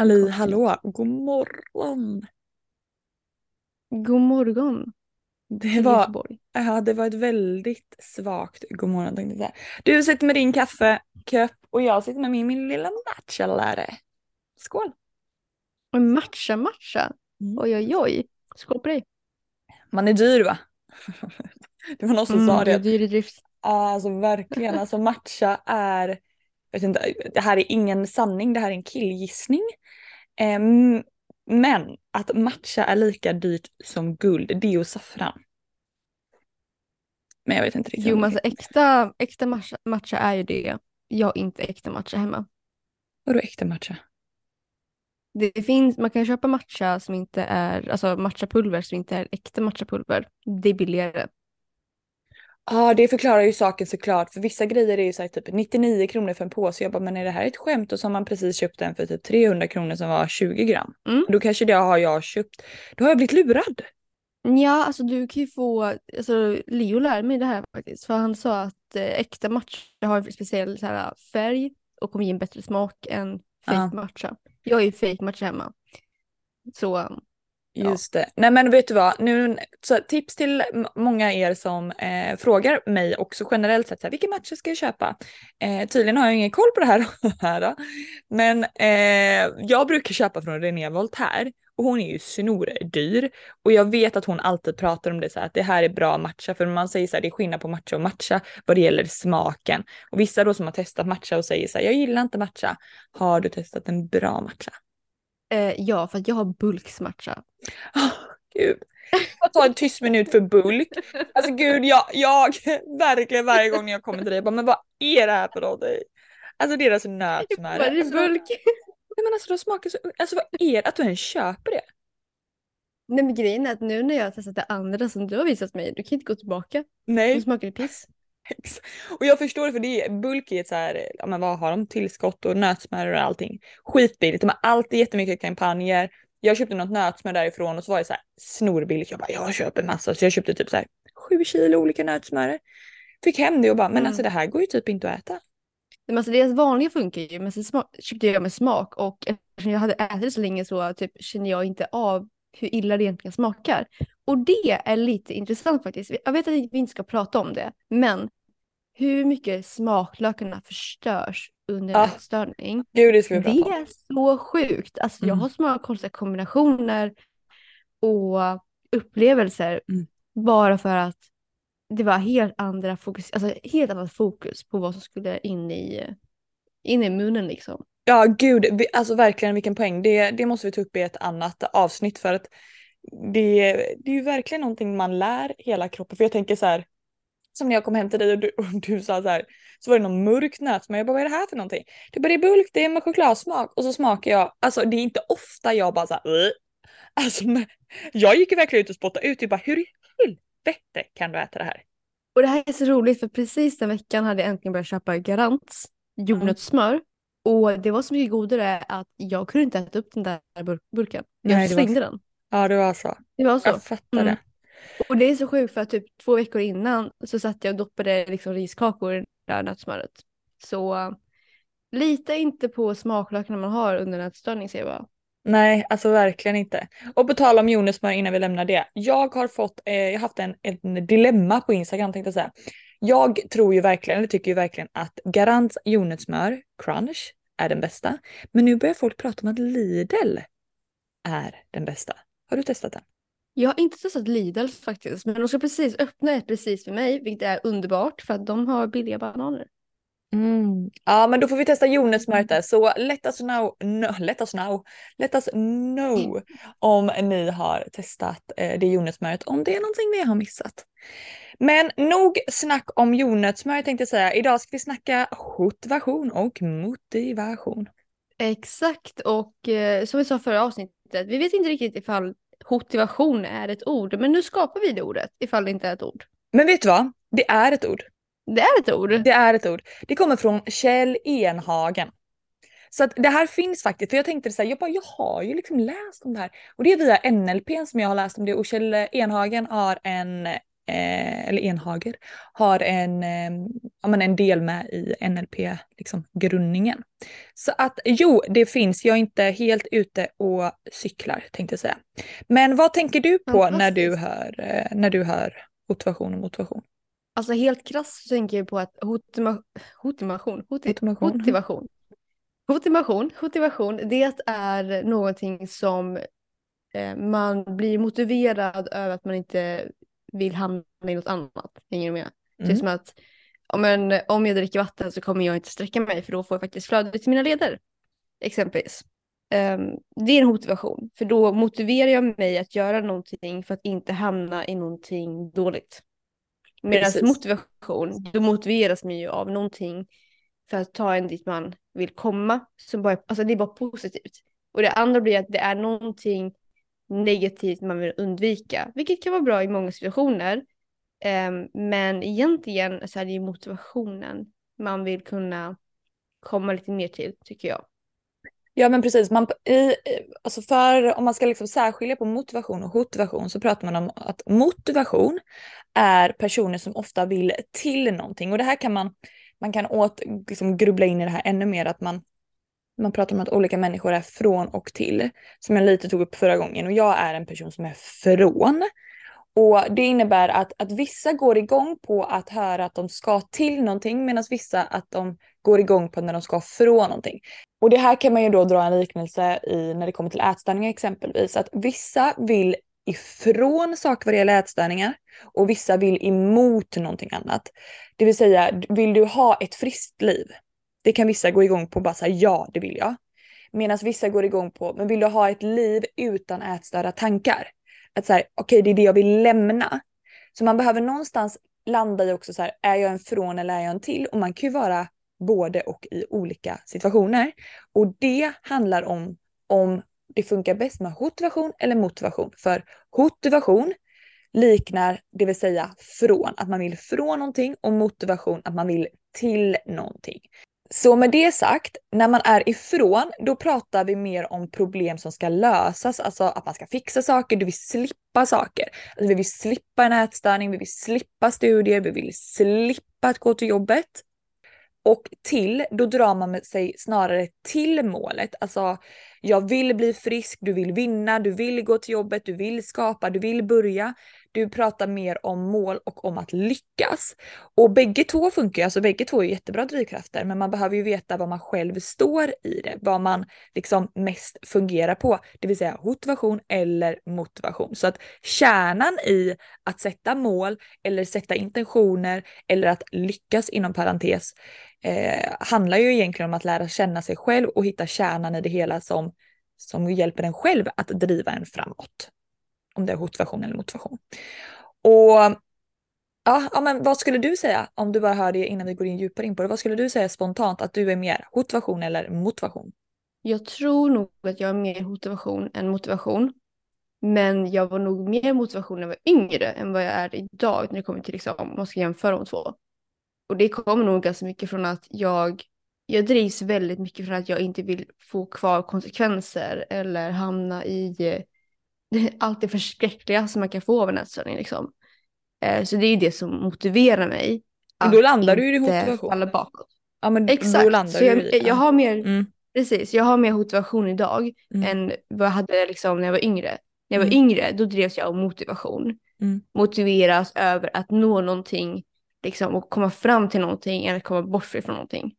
Halli hallå, god morgon. God morgon Det var, Göteborg. ja, det var ett väldigt svagt god morgon tänkte jag. Du sitter med din kaffekopp och jag sitter med min, min lilla matchalare. Skål! Matcha matcha. Mm. Oj oj oj. Skål på dig. Man är dyr va? Det var någon som sa du är det. dyr i drift. Alltså verkligen, alltså matcha är, vet inte, det här är ingen sanning, det här är en killgissning. Ehm, men att matcha är lika dyrt som guld, det och saffran. Men jag vet inte riktigt. Jo men alltså äkta, äkta matcha, matcha är ju det. Jag har inte äkta matcha hemma. Vadå äkta matcha? Det finns, man kan köpa matcha som inte är, alltså matchapulver som inte är äkta matchapulver. Det är billigare. Ja det förklarar ju saken såklart för vissa grejer är ju så här typ 99 kronor för en påse. Jag bara men är det här ett skämt? Och så har man precis köpt en för typ 300 kronor som var 20 gram. Mm. Då kanske det har jag köpt. Då har jag blivit lurad. Ja, alltså du kan ju få, alltså Leo lär mig det här faktiskt. För han sa att eh, äkta matcha har en speciell så här, färg och kommer ge en bättre smak än fake Ja. matcha. Jag har ju fake matcha hemma. Så. Just det. Nej men vet du vad, nu, så tips till många er som eh, frågar mig också generellt sett, här, vilken matcher ska jag köpa? Eh, tydligen har jag ingen koll på det här. här men eh, jag brukar köpa från René Voltaire och hon är ju snordyr. Och jag vet att hon alltid pratar om det så här, att det här är bra matcha för man säger så här, det är skillnad på matcha och matcha vad det gäller smaken. Och vissa då som har testat matcha och säger så här, jag gillar inte matcha. Har du testat en bra matcha? Eh, ja, för att jag har bulksmatcha. Åh, gud. Jag tar en tyst minut för bulk. Alltså gud, jag, jag verkligen varje gång jag kommer till dig, jag bara, men vad är det här för någonting? Alltså deras nötsmör. Vad är det Alltså, bulk? Nej men alltså de smakar så, alltså vad är det att du ens köper det? Nej men grejen är att nu när jag har testat det andra som du har visat mig, du kan inte gå tillbaka. Nej. smakar det piss. Och jag förstår det för det är bulk i ett så här, ja men vad har de, tillskott och nötsmör och allting. Skitbilligt, de har alltid jättemycket kampanjer. Jag köpte något nötsmör därifrån och så var det så här snorbilligt. Jag bara, jag köper massa. Så jag köpte typ så här sju kilo olika nötsmör. Fick hem det och bara, men Mm. alltså det här går ju typ inte att äta. Men alltså deras vanliga funkar ju, men sen köpte jag med smak och eftersom jag hade ätit det så länge så typ, känner jag inte av hur illa det egentligen smakar. Och det är lite intressant faktiskt. Jag vet att vi inte ska prata om det, men hur mycket smaklökarna förstörs under Ah, ätstörning. Gud det ska vi Det prata om. är så sjukt. Alltså, Jag Mm. har så många konstiga kombinationer och upplevelser Mm. bara för att det var helt andra fokus, alltså helt annat fokus på vad som skulle in i, in i munnen liksom. Ja gud, vi, alltså verkligen vilken poäng. Det, det måste vi ta upp i ett annat avsnitt för att det, det är ju verkligen någonting man lär hela kroppen. För jag tänker så här, som när jag kom hem till dig och du, och du sa så här, så var det någon mörk nötsmör. Jag bara vad är det här för någonting? Du bara det är bulk, det är med chokladsmak. Och så smakar jag, alltså det är inte ofta jag bara så här. Alltså jag gick ju verkligen ut och spottade ut, jag bara hur i helvete kan du äta det här? Och det här är så roligt för precis den veckan hade jag äntligen börjat köpa Garants jordnötssmör. Och det var så mycket godare att jag kunde inte äta upp den där bur- burken. Jag Nej, det var slängde den. Ja det var så. Det var så. Jag fattar Mm. det. Och det är så sjukt för att typ två veckor innan så satt jag och doppade liksom riskakor i det där nötsmöret. Så lita inte på smaklökarna man har under en ätstörning säger jag bara. Nej, alltså verkligen inte. Och på tal om jordnötssmör innan vi lämnar det. Jag har fått, eh, jag har haft en, en dilemma på Instagram tänkte jag säga. Jag tror ju verkligen, eller tycker ju verkligen att Garants jordnötssmör, crunch, är den bästa. Men nu börjar folk prata om att Lidl är den bästa. Har du testat den? Jag har inte testat Lidl faktiskt men de ska precis öppna ett precis för mig vilket är underbart för att de har billiga bananer. Mm. Ja men då får vi testa jordnötssmöret där. Så let us know, no, let us know, let us know om ni har testat eh, det jordnötssmöret, om det är någonting vi har missat. Men nog snack om jordnötssmör tänkte jag säga. Idag ska vi snacka motivation och motivation. Exakt och eh, som vi sa förra avsnittet, vi vet inte riktigt ifall motivation är ett ord men nu skapar vi det ordet ifall det inte är ett ord. Men vet du vad? Det är ett ord. Det är ett ord. Det är ett ord. Det kommer från Kjell Enhagen. Så att det här finns faktiskt, för jag tänkte så här, jag, bara, jag har ju liksom läst om det här. Och det är via NLP som jag har läst om det och Kjell Enhagen har en eh, eller Enhager, har en, eh, ja, men en del med i NLP-grundningen. Liksom, så att jo, det finns, jag är inte helt ute och cyklar tänkte jag säga. Men vad tänker du på när du hör, eh, när du hör motivation och motivation? Alltså helt krasst så tänker jag på att hotima, hotimation, hoti, Motivation. motivation, motivation, motivation, det är någonting som man blir motiverad över att man inte vill hamna i något annat. Hänger du med? Det är Mm. som att om, en, om jag dricker vatten så kommer jag inte sträcka mig för då får jag faktiskt flöde till mina leder. Exempelvis. Ehm, det är en motivation, för då motiverar jag mig att göra någonting för att inte hamna i någonting dåligt. Medan motivation, då motiveras man ju av någonting för att ta en dit man vill komma. Som bara, alltså det är bara positivt. Och det andra blir att det är någonting negativt man vill undvika, vilket kan vara bra i många situationer. Ehm, men egentligen så är det ju motivationen man vill kunna komma lite mer till, tycker jag. Ja men precis, man, i, alltså för, om man ska liksom särskilja på motivation och motivation så pratar man om att motivation är personer som ofta vill till någonting och det här kan man, man kan åt, liksom grubbla in i det här ännu mer att man, man pratar om att olika människor är från och till som jag lite tog upp förra gången och jag är en person som är från. Och det innebär att, att vissa går igång på att höra att de ska till någonting medan vissa att de går igång på när de ska från någonting. Och det här kan man ju då dra en liknelse i när det kommer till ätstörningar exempelvis. Att vissa vill ifrån saker vad det gäller ätstörningar och vissa vill emot någonting annat. Det vill säga, vill du ha ett friskt liv? Det kan vissa gå igång på bara säga ja, det vill jag. Medan vissa går igång på, men vill du ha ett liv utan ätstörda tankar? Att säga, okej okay, det är det jag vill lämna. Så man behöver någonstans landa i också så här, är jag en från eller är jag en till? Och man kan ju vara både och i olika situationer. Och det handlar om om det funkar bäst med motivation eller motivation. För motivation liknar, det vill säga från, att man vill från någonting och motivation att man vill till någonting. Så med det sagt, när man är ifrån, då pratar vi mer om problem som ska lösas, alltså att man ska fixa saker, du vill slippa saker. Alltså vi vill slippa en ätstörning, vi vill slippa studier, vi vill slippa att gå till jobbet. Och till, då drar man sig snarare till målet. Alltså, jag vill bli frisk, du vill vinna, du vill gå till jobbet, du vill skapa, du vill börja. Du pratar mer om mål och om att lyckas. Och bägge två funkar, alltså bägge två är jättebra drivkrafter, men man behöver ju veta vad man själv står i det, vad man liksom mest fungerar på, det vill säga motivation eller motivation. Så att kärnan i att sätta mål eller sätta intentioner eller att lyckas inom parentes eh, handlar ju egentligen om att lära känna sig själv och hitta kärnan i det hela som, som hjälper en själv att driva en framåt. Om det är motivation eller motivation. Och ja, ja, men vad skulle du säga om du bara hör det innan vi går in djupare in på det? Vad skulle du säga spontant att du är mer motivation eller motivation? Jag tror nog att jag är mer motivation än motivation. Men jag var nog mer motivation när jag var yngre än vad jag är idag när det kommer till liksom, om man ska jämföra de två. Och det kommer nog ganska mycket från att jag, jag drivs väldigt mycket från att jag inte vill få kvar konsekvenser eller hamna i eh, allt det förskräckliga som man kan få av en ätstörning. Liksom. Eh, så det är det som motiverar mig. Men då landar du ju i motivation. falla bakåt. Ja men Exakt, då landar så jag, du i jag har mer, Mm. precis, jag har mer motivation idag Mm. än vad jag hade liksom när jag var yngre. När jag var Mm. yngre då drevs jag av motivation. Mm. Motiveras över att nå någonting liksom, och komma fram till någonting än att komma bort ifrån någonting.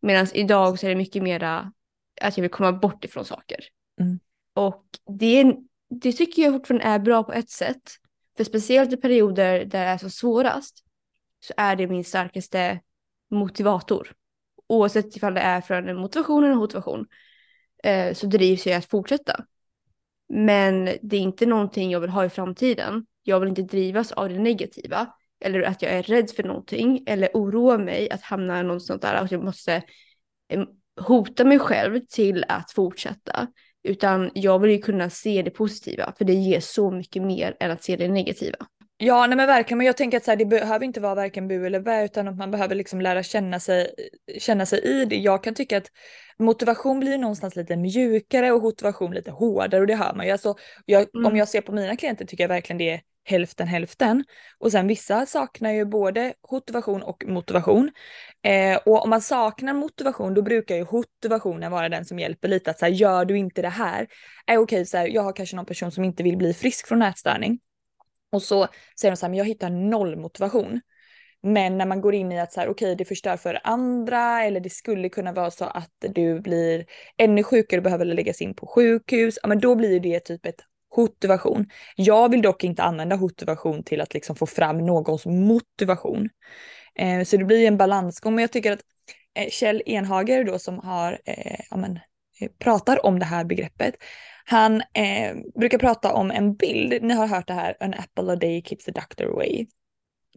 Medan idag så är det mycket mera att jag vill komma bort ifrån saker. Mm. Och det, det tycker jag fortfarande är bra på ett sätt. För speciellt i perioder där det är så svårast så är det min starkaste motivator. Oavsett ifall det är från en motivation eller en motivation eh, så drivs jag att fortsätta. Men det är inte någonting jag vill ha i framtiden. Jag vill inte drivas av det negativa eller att jag är rädd för någonting eller oroar mig att hamna i där att jag måste eh, hota mig själv till att fortsätta. Utan jag vill ju kunna se det positiva för det ger så mycket mer än att se det negativa. Ja, nej men verkligen. Men jag tänker att så här, det behöver inte vara varken bu eller bä utan att man behöver liksom lära känna sig, känna sig i det. Jag kan tycka att motivation blir någonstans lite mjukare och motivation lite hårdare och det hör man ju. Alltså, jag, Mm. Om jag ser på mina klienter tycker jag verkligen det, hälften hälften. Och sen vissa saknar ju både motivation och motivation. Eh, och om man saknar motivation då brukar ju motivationen vara den som hjälper lite att så här, gör du inte det här, är okej okay, så här, jag har kanske någon person som inte vill bli frisk från ätstörning. Och så säger de så här, men jag hittar noll motivation. Men när man går in i att så här, okej, okay, det förstör för andra eller det skulle kunna vara så att du blir ännu sjukare och behöver läggas in på sjukhus, ja men då blir det typ ett motivation. Jag vill dock inte använda motivation till att liksom få fram någons motivation. Eh, så det blir en balansgång, men jag tycker att eh, Kjell Enhager då som har, eh, ja, men, eh, pratar om det här begreppet, han eh, brukar prata om en bild, ni har hört det här, an apple a day keeps the doctor away.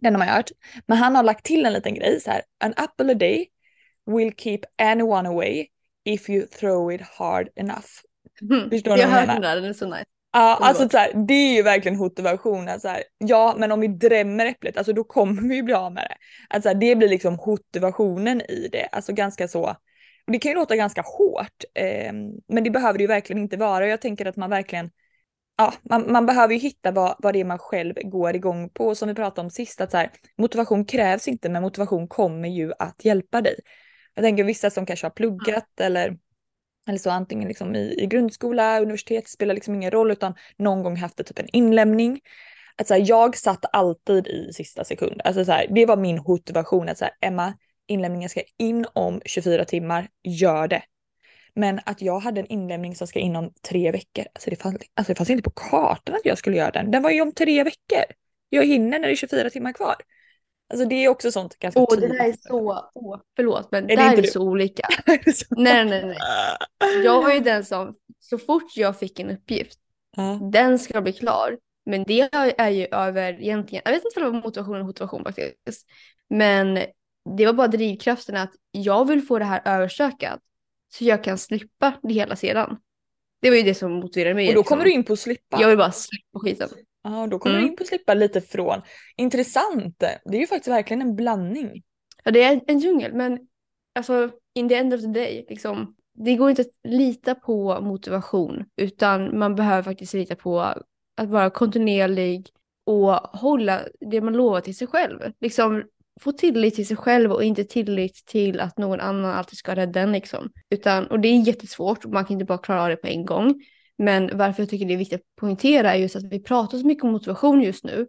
Den har man hört. Men han har lagt till en liten grej så här, an apple a day will keep anyone away if you throw it hard enough. Mm. Förstår jag hört den där, den är så nice. Ja, alltså så här, det är ju verkligen motivationen. Så här, ja, men om vi drämmer äpplet, alltså då kommer vi ju bli av med det. Alltså, det blir liksom motivationen i det. Alltså ganska så. det kan ju låta ganska hårt, eh, men det behöver det ju verkligen inte vara. Jag tänker att man verkligen, ja, man, man behöver ju hitta vad, vad det är man själv går igång på. Som vi pratade om sist, att så här, motivation krävs inte, men motivation kommer ju att hjälpa dig. Jag tänker vissa som kanske har pluggat eller eller så antingen liksom i, i grundskola, universitet, spelar liksom ingen roll utan någon gång haft typ en inlämning. Att så här, jag satt alltid i sista sekund. Alltså så här, det var min motivation att så här, Emma, inlämningen ska in om 24 timmar, gör det. Men att jag hade en inlämning som ska in om tre veckor, alltså det, fanns, alltså det fanns inte på kartan att jag skulle göra den. Den var ju om tre veckor. Jag hinner när det är 24 timmar kvar. Alltså det är också sånt ganska Åh, det där är så, åh, förlåt, men är där är det så olika. nej, nej, nej. Jag var ju den som, så fort jag fick en uppgift, uh. den ska bli klar. Men det är ju över egentligen, jag vet inte om det var motivation eller motivation faktiskt. Men det var bara drivkraften att jag vill få det här överstökat så jag kan slippa det hela sedan. Det var ju det som motiverade mig. Och då kommer liksom. du in på att slippa. Jag vill bara slippa skiten. Ja, då kommer mm. du in på att slippa lite från. Intressant. Det är ju faktiskt verkligen en blandning. Ja, det är en djungel, men alltså in the end of the day, liksom, det går inte att lita på motivation, utan man behöver faktiskt lita på att vara kontinuerlig och hålla det man lovar till sig själv. Liksom få tillit till sig själv och inte tillit till att någon annan alltid ska rädda en liksom. Utan, och det är jättesvårt, man kan inte bara klara av det på en gång. Men varför jag tycker det är viktigt att poängtera är just att vi pratar så mycket om motivation just nu.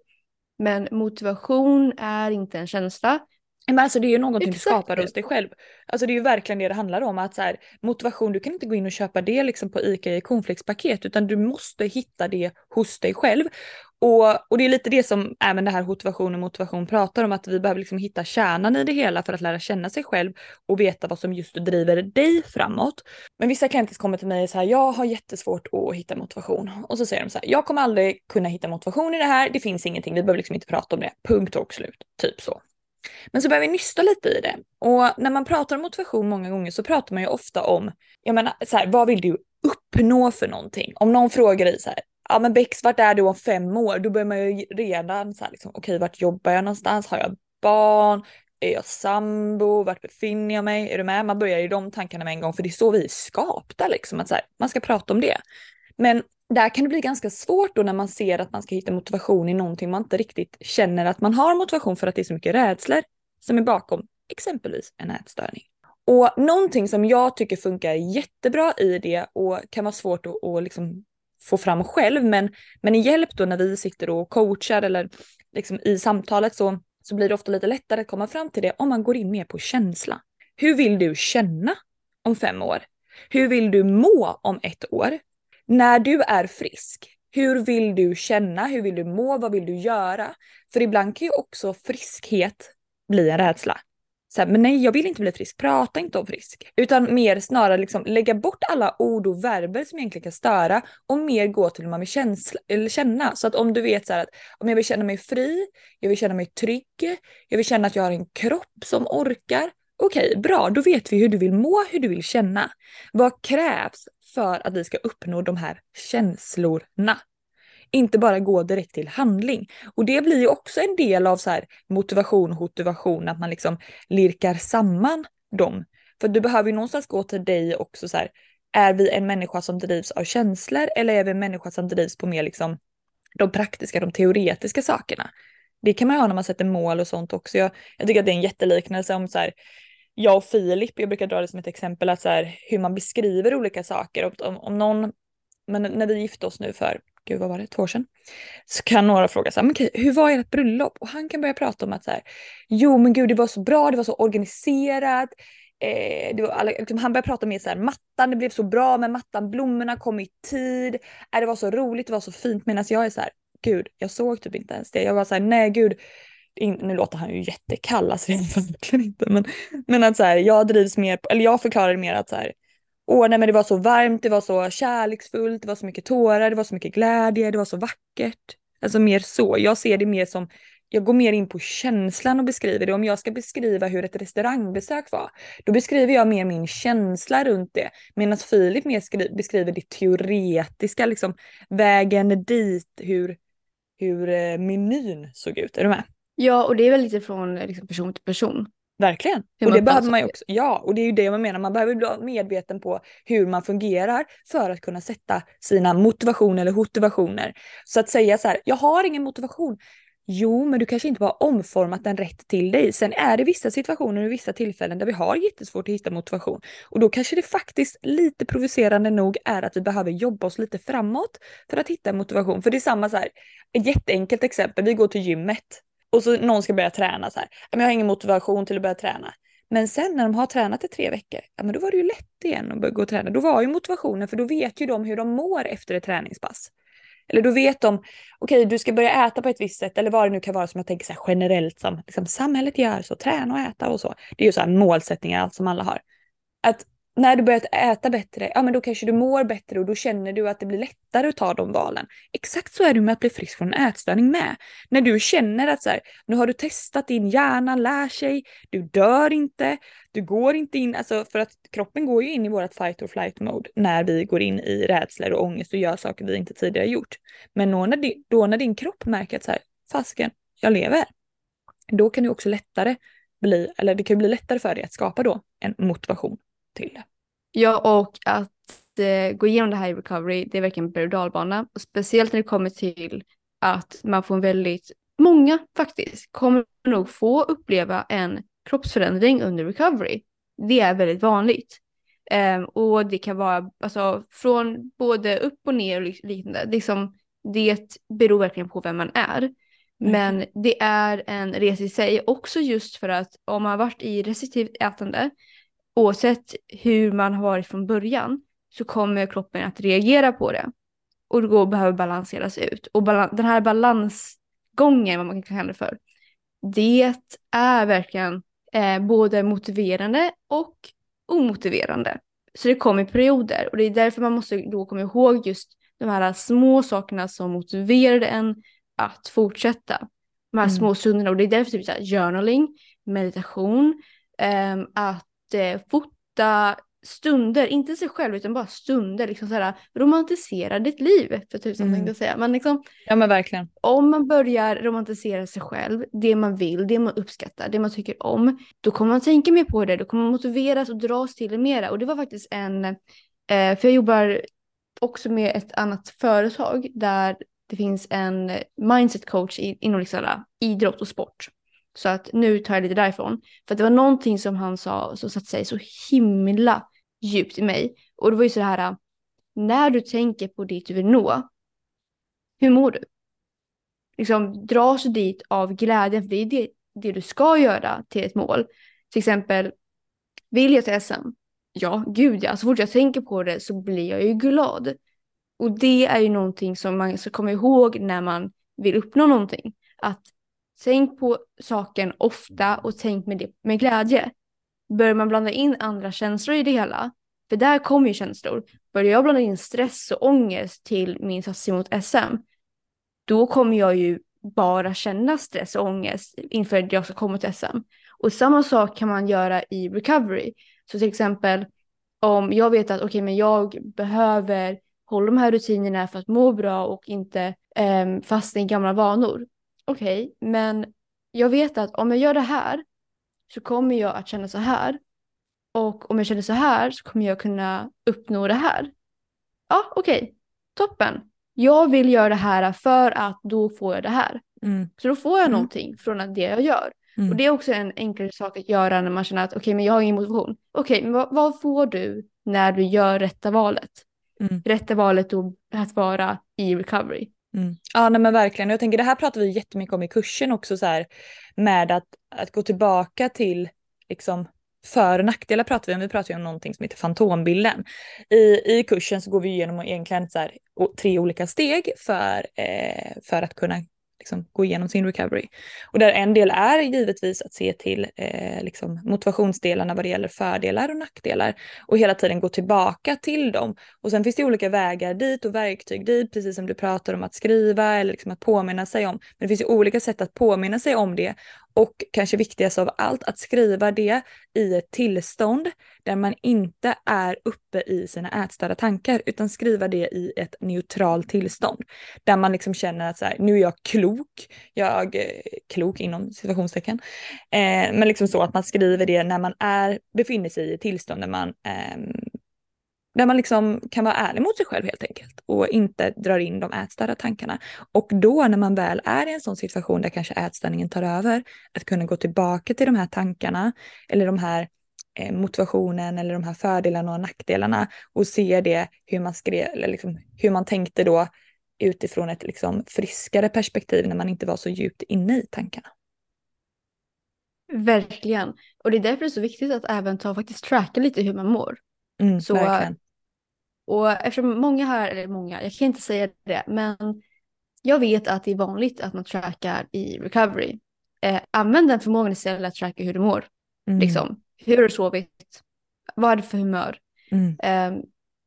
Men motivation är inte en känsla. Men alltså det är ju någonting Exakt. du skapar hos dig själv. Alltså det är ju verkligen det det handlar om. Att så här, motivation, du kan inte gå in och köpa det liksom på ICA i cornflakespaket utan du måste hitta det hos dig själv. Och, och det är lite det som även det här motivation och motivation pratar om, att vi behöver liksom hitta kärnan i det hela för att lära känna sig själv och veta vad som just driver dig framåt. Men vissa klienter kommer till mig och säger jag har jättesvårt att hitta motivation. Och så säger de så här, jag kommer aldrig kunna hitta motivation i det här, det finns ingenting, vi behöver liksom inte prata om det, punkt och slut. Typ så. Men så börjar vi nysta lite i det. Och när man pratar om motivation många gånger så pratar man ju ofta om, jag menar så här, vad vill du uppnå för någonting? Om någon frågar dig så här, ja men Bex vart är du om fem år? Då börjar man ju redan så här liksom, okej okay, vart jobbar jag någonstans? Har jag barn? Är jag sambo? Vart befinner jag mig? Är du med? Man börjar ju de tankarna med en gång för det är så vi är skapta liksom att så här, man ska prata om det. Men där kan det bli ganska svårt då när man ser att man ska hitta motivation i någonting man inte riktigt känner att man har motivation för att det är så mycket rädslor som är bakom exempelvis en ätstörning. Och någonting som jag tycker funkar jättebra i det och kan vara svårt att, att liksom få fram själv men, men i hjälp då när vi sitter och coachar eller liksom i samtalet så, så blir det ofta lite lättare att komma fram till det om man går in mer på känsla. Hur vill du känna om fem år? Hur vill du må om ett år? När du är frisk, hur vill du känna? Hur vill du må? Vad vill du göra? För ibland kan ju också friskhet bli en rädsla. Så här, men nej, jag vill inte bli frisk. Prata inte om frisk. Utan mer snarare liksom lägga bort alla ord och verber som egentligen kan störa och mer gå till hur man vill känsla, eller känna. Så att om du vet så här att om jag vill känna mig fri, jag vill känna mig trygg, jag vill känna att jag har en kropp som orkar. Okej, bra, då vet vi hur du vill må, hur du vill känna. Vad krävs för att vi ska uppnå de här känslorna. Inte bara gå direkt till handling. Och det blir ju också en del av så här motivation och motivation, att man liksom lirkar samman dem. För du behöver ju någonstans gå till dig också så här, är vi en människa som drivs av känslor eller är vi en människa som drivs på mer liksom de praktiska, de teoretiska sakerna. Det kan man ha när man sätter mål och sånt också. Jag, jag tycker att det är en jätteliknelse om så här, jag och Filip, jag brukar dra det som ett exempel, att så här, hur man beskriver olika saker. Om, om någon, men när vi gifte oss nu för, gud vad var det, två år sedan, så kan några fråga så här, men okej, hur var ert bröllop? Och han kan börja prata om att så här, jo men gud det var så bra, det var så organiserat, Eh, det var alla, liksom, han började prata mer så här, mattan, det blev så bra med mattan, blommorna kom i tid, eh, det var så roligt, det var så fint. Medan jag är så här, gud, jag såg typ inte ens det. Jag var så här, nej gud, in, nu låter han ju jättekall, alltså verkligen inte, men, men att så här, jag drivs mer, eller jag förklarar mer att så här, åh nej men det var så varmt, det var så kärleksfullt, det var så mycket tårar, det var så mycket glädje, det var så vackert. Alltså mer så, jag ser det mer som jag går mer in på känslan och beskriver det. Om jag ska beskriva hur ett restaurangbesök var, då beskriver jag mer min känsla runt det. Medan Filip mer beskriver det teoretiska, liksom vägen dit, hur, hur eh, menyn såg ut. Är du med? Ja, och det är väl lite från liksom, person till person. Verkligen. Hur och det behöver man ju också. Ja, och det är ju det jag menar. Man behöver bli medveten på hur man fungerar för att kunna sätta sina motivationer eller motivationer. Så att säga så här, jag har ingen motivation. Jo, men du kanske inte bara omformat den rätt till dig. Sen är det vissa situationer och vissa tillfällen där vi har jättesvårt att hitta motivation. Och då kanske det faktiskt lite provocerande nog är att vi behöver jobba oss lite framåt för att hitta motivation. För det är samma så här, ett jätteenkelt exempel, vi går till gymmet och så någon ska börja träna så här. Jag har ingen motivation till att börja träna. Men sen när de har tränat i tre veckor, ja men då var det ju lätt igen att börja gå och träna. Då var ju motivationen, för då vet ju de hur de mår efter ett träningspass. Eller då vet de, okej okay, du ska börja äta på ett visst sätt eller vad det nu kan vara som jag tänker så här generellt som liksom, samhället gör, så träna och äta och så. Det är ju så här målsättningar allt som alla har. Att när du börjat äta bättre, ja men då kanske du mår bättre och då känner du att det blir lättare att ta de valen. Exakt så är det med att bli frisk från en ätstörning med. När du känner att så här, nu har du testat, din hjärna lär sig, du dör inte, du går inte in, alltså för att kroppen går ju in i vårt fight or flight mode när vi går in i rädslor och ångest och gör saker vi inte tidigare gjort. Men då när, din, då när din kropp märker att så här, fasken, jag lever, då kan det också lättare bli, eller det kan bli lättare för dig att skapa då en motivation till det. Ja, och att eh, gå igenom det här i recovery, det är verkligen berg och dalbana. Och speciellt när det kommer till att man får en väldigt, många faktiskt, kommer nog få uppleva en kroppsförändring under recovery. Det är väldigt vanligt. Um, och det kan vara alltså, från både upp och ner och liknande. Liksom, det beror verkligen på vem man är. Mm. Men det är en resa i sig också just för att om man har varit i restriktivt ätande oavsett hur man har varit från början så kommer kroppen att reagera på det. Och då behöver balanseras ut. Och balans, den här balansgången, vad man kan kalla det för, det är verkligen eh, både motiverande och omotiverande. Så det kommer perioder och det är därför man måste då komma ihåg just de här små sakerna som motiverade en att fortsätta. De här mm. små stunderna och det är därför typ så här, journaling, meditation, eh, att fota stunder, inte sig själv utan bara stunder, liksom så här, romantisera ditt liv för tusan mm. tänkte jag säga. Men liksom, ja men verkligen. Om man börjar romantisera sig själv, det man vill, det man uppskattar, det man tycker om, då kommer man tänka mer på det, då kommer man motiveras och dras till det mera. Och det var faktiskt en, eh, för jag jobbar också med ett annat företag där det finns en mindset coach inom liksom idrott och sport. Så att nu tar jag lite därifrån. För det var någonting som han sa som satte sig så himla djupt i mig. Och det var ju så här, när du tänker på dit du vill nå, hur mår du? Liksom dras du dit av glädjen, för det är det, det du ska göra till ett mål. Till exempel, vill jag till SM? Ja, gud ja. Så fort jag tänker på det så blir jag ju glad. Och det är ju någonting som man ska komma ihåg när man vill uppnå någonting. Att Tänk på saken ofta och tänk med, det, med glädje. Börjar man blanda in andra känslor i det hela, för där kommer ju känslor. Börjar jag blanda in stress och ångest till min satsning mot SM, då kommer jag ju bara känna stress och ångest inför att jag ska komma till SM. Och samma sak kan man göra i recovery. Så till exempel om jag vet att okej, okay, men jag behöver hålla de här rutinerna för att må bra och inte eh, fastna i gamla vanor okej, okay, men jag vet att om jag gör det här så kommer jag att känna så här. Och om jag känner så här så kommer jag kunna uppnå det här. Ja, okej, okay. toppen. jag vill göra det här för att då får jag det här. Mm. Så då får jag Mm. någonting från det jag gör. Mm. Och det är också en enklare sak att göra när man känner att okej men jag har ingen motivation. Okej men vad, vad får du när du gör rätta valet? Mm. Rätta valet då att vara i recovery. Mm. Ja nej, men verkligen. Och Jag tänker det här pratar vi jättemycket om i kursen också så här med att, att gå tillbaka till liksom för och nackdelar pratar vi om. Vi pratar ju om någonting som heter fantombilden. I, I kursen så går vi igenom egentligen så här, tre olika steg för, eh, för att kunna liksom, gå igenom sin recovery. Och där en del är givetvis att se till eh, liksom, motivationsdelarna vad det gäller fördelar och nackdelar och hela tiden gå tillbaka till dem. Och sen finns det olika vägar dit och verktyg dit, precis som du pratar om att skriva eller liksom att påminna sig om. Men det finns ju olika sätt att påminna sig om det och kanske viktigast av allt att skriva det i ett tillstånd där man inte är uppe i sina ätstörda tankar utan skriva det i ett neutralt tillstånd. Där man liksom känner att så här, nu är jag klok, jag eh, klok inom situationstecken. Eh, men liksom så att man skriver det när man är, befinner sig i ett tillstånd där man eh, där man liksom kan vara ärlig mot sig själv helt enkelt och inte drar in de ätstörda tankarna. Och då när man väl är i en sån situation där kanske ätstörningen tar över, att kunna gå tillbaka till de här tankarna eller de här eh, motivationen eller de här fördelarna och nackdelarna och se det hur man skrev, eller liksom, hur man tänkte då utifrån ett liksom friskare perspektiv när man inte var så djupt inne i tankarna. Verkligen. Och det är därför det är så viktigt att även ta faktiskt tracka lite hur man mår. Mm, Så- verkligen. Och eftersom många här, eller många, jag kan inte säga det, men jag vet att det är vanligt att man trackar i recovery. Eh, använd den förmågan istället att tracka hur du mår. Mm, Liksom. Hur har du sovit? Vad är det för humör? mm, Eh,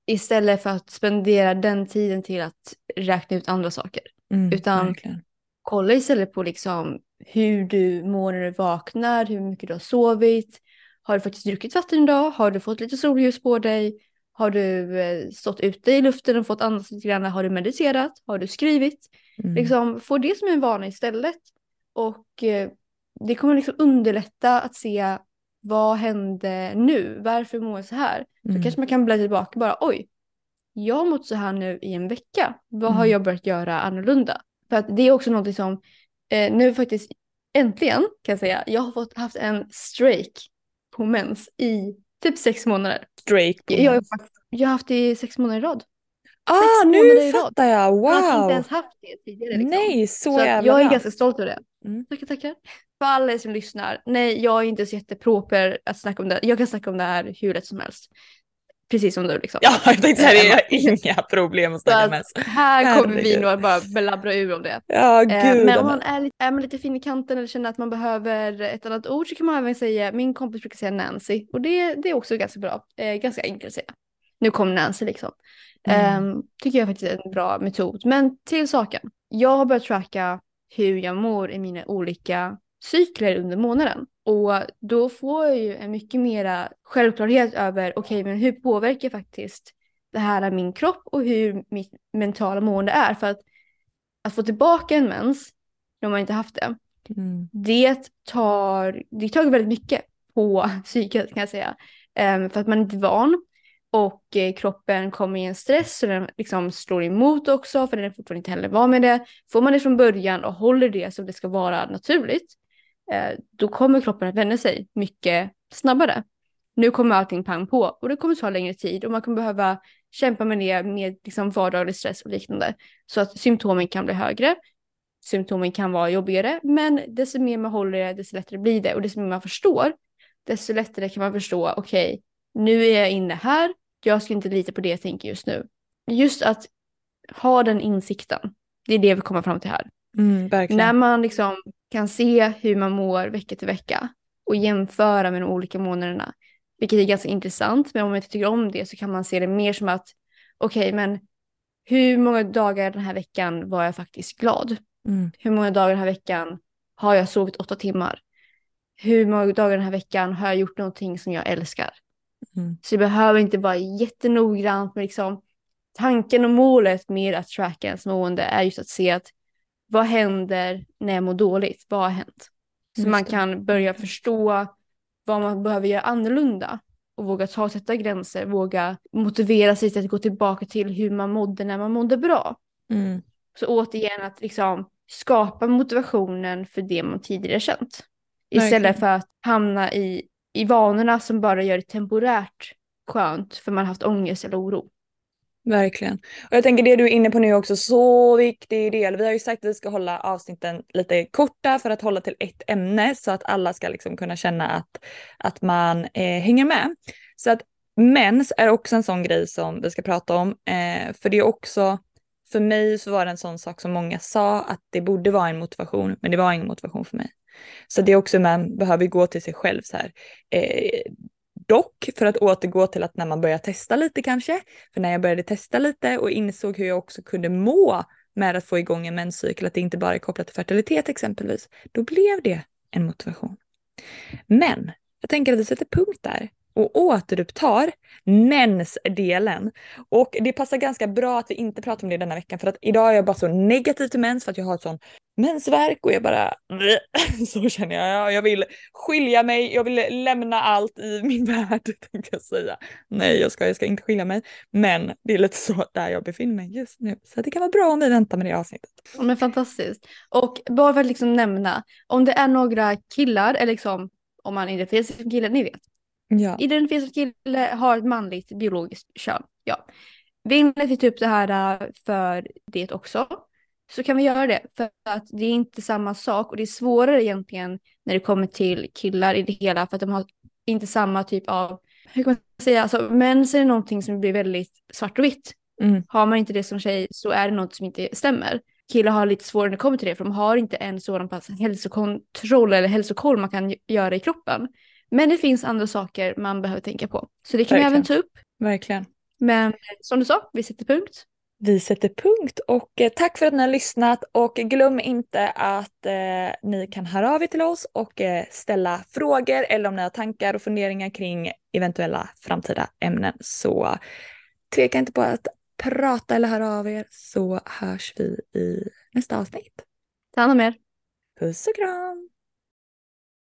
istället för att spendera den tiden till att räkna ut andra saker. mm, utan- verkligen. Kolla istället på liksom hur du mår när du vaknar, hur mycket du har sovit. Har du faktiskt druckit vatten idag? Har du fått lite solljus på dig? Har du eh, stått ute i luften och fått andas lite grann? Har du mediterat? Har du skrivit? Mm, Liksom, få det som en vana istället. Och eh, det kommer liksom underlätta att se vad hände nu? Varför mår jag så här? Så mm, kanske man kan bläddra tillbaka och bara oj, jag har mått så här nu i en vecka. Vad har Mm. jag börjat göra annorlunda? För att det är också någonting som eh, nu faktiskt äntligen kan jag säga, jag har fått haft en streak på mens i typ sex månader. På Jag, har faktiskt- jag har haft det i sex månader i rad. Ah, nu fattar jag! Jag har inte Wow! ens haft det tidigare. Liksom. Nej, så, Så jävla jag är ganska stolt över det. Mm. Tackar, tackar. För alla er som lyssnar, nej jag är inte så jätteproper att snacka om det. Jag kan snacka om det här hur lätt som helst. Precis som du liksom. Ja, jag tänkte säga det, jag har Eh, inga problem att snacka mens. här kommer vi nog att bara blabbra ur om det. Ja, Eh, gud. men om man är, lite- är man lite fin i kanten eller känner att man behöver ett annat ord så kan man även säga, min kompis brukar säga Nancy och det, det är också ganska bra, eh, ganska enkelt att säga. Nu kom Nancy liksom. Mm. Ehm, tycker jag faktiskt är en bra metod. Men till saken, jag har börjat tracka hur jag mår i mina olika cykler under månaden. Och då får jag ju en mycket mera självklarhet över, okej men hur påverkar faktiskt det här min kropp och hur mitt mentala mående är. För att, att få tillbaka en mens, när man inte haft det, Mm. det tar, det tar väldigt mycket på psyket kan jag säga. Ehm, för att man inte är van och eh, kroppen kommer i en stress så den liksom slår emot också för den är fortfarande inte heller van med det. Får man det från början och håller det som det ska vara naturligt då kommer kroppen att vända sig mycket snabbare. Nu kommer allting pang på och det kommer ta längre tid och man kommer behöva kämpa med det med liksom vardaglig stress och liknande. Så att symptomen kan bli högre symptomen kan vara jobbigare, men desto mer man håller det, desto lättare blir det. Och desto mer man förstår, desto lättare kan man förstå, okej, nu är jag inne här, jag ska inte lita på det jag tänker just nu. Just att ha den insikten, det är det vi kommer fram till här. Mm. När man liksom kan se hur man mår vecka till vecka och jämföra med de olika månaderna, vilket är ganska intressant, men om man inte tycker om det så kan man se det mer som att, okej, men hur många dagar den här veckan var jag faktiskt glad? Mm. Hur många dagar den här veckan har jag sovit åtta timmar? Hur många dagar den här veckan har jag gjort någonting som jag älskar? Mm. Så det behöver inte vara jättenoggrant, men liksom tanken och målet med att tracka ens mående är just att se att vad händer när jag mår dåligt? Vad har hänt? Så Just man kan börja förstå vad man behöver göra annorlunda och våga ta och sätta gränser, våga motivera sig till att gå tillbaka till hur man mådde när man mådde bra. Mm. Så återigen att liksom skapa motivationen för det man tidigare känt. Istället för att hamna i, i vanorna som bara gör det temporärt skönt för man har haft ångest eller oro. Verkligen. Och jag tänker det du är inne på nu är också så viktig del. Vi har ju sagt att vi ska hålla avsnitten lite korta för att hålla till ett ämne så att alla ska liksom kunna känna att, att man eh, hänger med. Så att mens är också en sån grej som vi ska prata om. Eh, för det är också, för mig så var det en sån sak som många sa att det borde vara en motivation, men det var ingen motivation för mig. Så det är också man behöver gå till sig själv så här. Eh, dock, för att återgå till att när man börjar testa lite kanske, för när jag började testa lite och insåg hur jag också kunde må med att få igång en menscykel, att det inte bara är kopplat till fertilitet exempelvis, då blev det en motivation. Men jag tänker att vi sätter punkt där och återupptar mensdelen. Och det passar ganska bra att vi inte pratar om det denna veckan för att idag är jag bara så negativ till mens för att jag har ett sån mensvärk och jag bara så känner jag. Jag vill skilja mig, jag vill lämna allt i min värld tänkte jag säga. Nej, jag ska, jag ska inte skilja mig, men det är lite så där jag befinner mig just nu. Så det kan vara bra om vi väntar med det avsnittet. Men fantastiskt. Och bara för att liksom nämna, om det är några killar, eller liksom om man identifierar sig som kille, ni vet. Ja, Identifierar sig kille, har ett manligt biologiskt kön. Ja. Vill ni ta upp det här äh, för det också? Så kan vi göra det. För att det är inte samma sak och det är svårare egentligen när det kommer till killar i det hela. För att de har inte samma typ av, hur kan man säga, alltså mens är någonting som blir väldigt svart och vitt. Mm. Har man inte det som tjej så är det något som inte stämmer. Killar har lite svårare när det kommer till det för de har inte en sådan pass hälsokontroll eller hälsokoll man kan göra i kroppen. Men det finns andra saker man behöver tänka på. Så det kan vi även ta upp. verkligen. Men eh, som du sa, vi sätter punkt. Vi sätter punkt och eh, tack för att ni har lyssnat och glöm inte att eh, ni kan höra av er till oss och eh, ställa frågor eller om ni har tankar och funderingar kring eventuella framtida ämnen så tveka inte på att prata eller höra av er så hörs vi i nästa avsnitt. Ta hand om er. Puss och kram!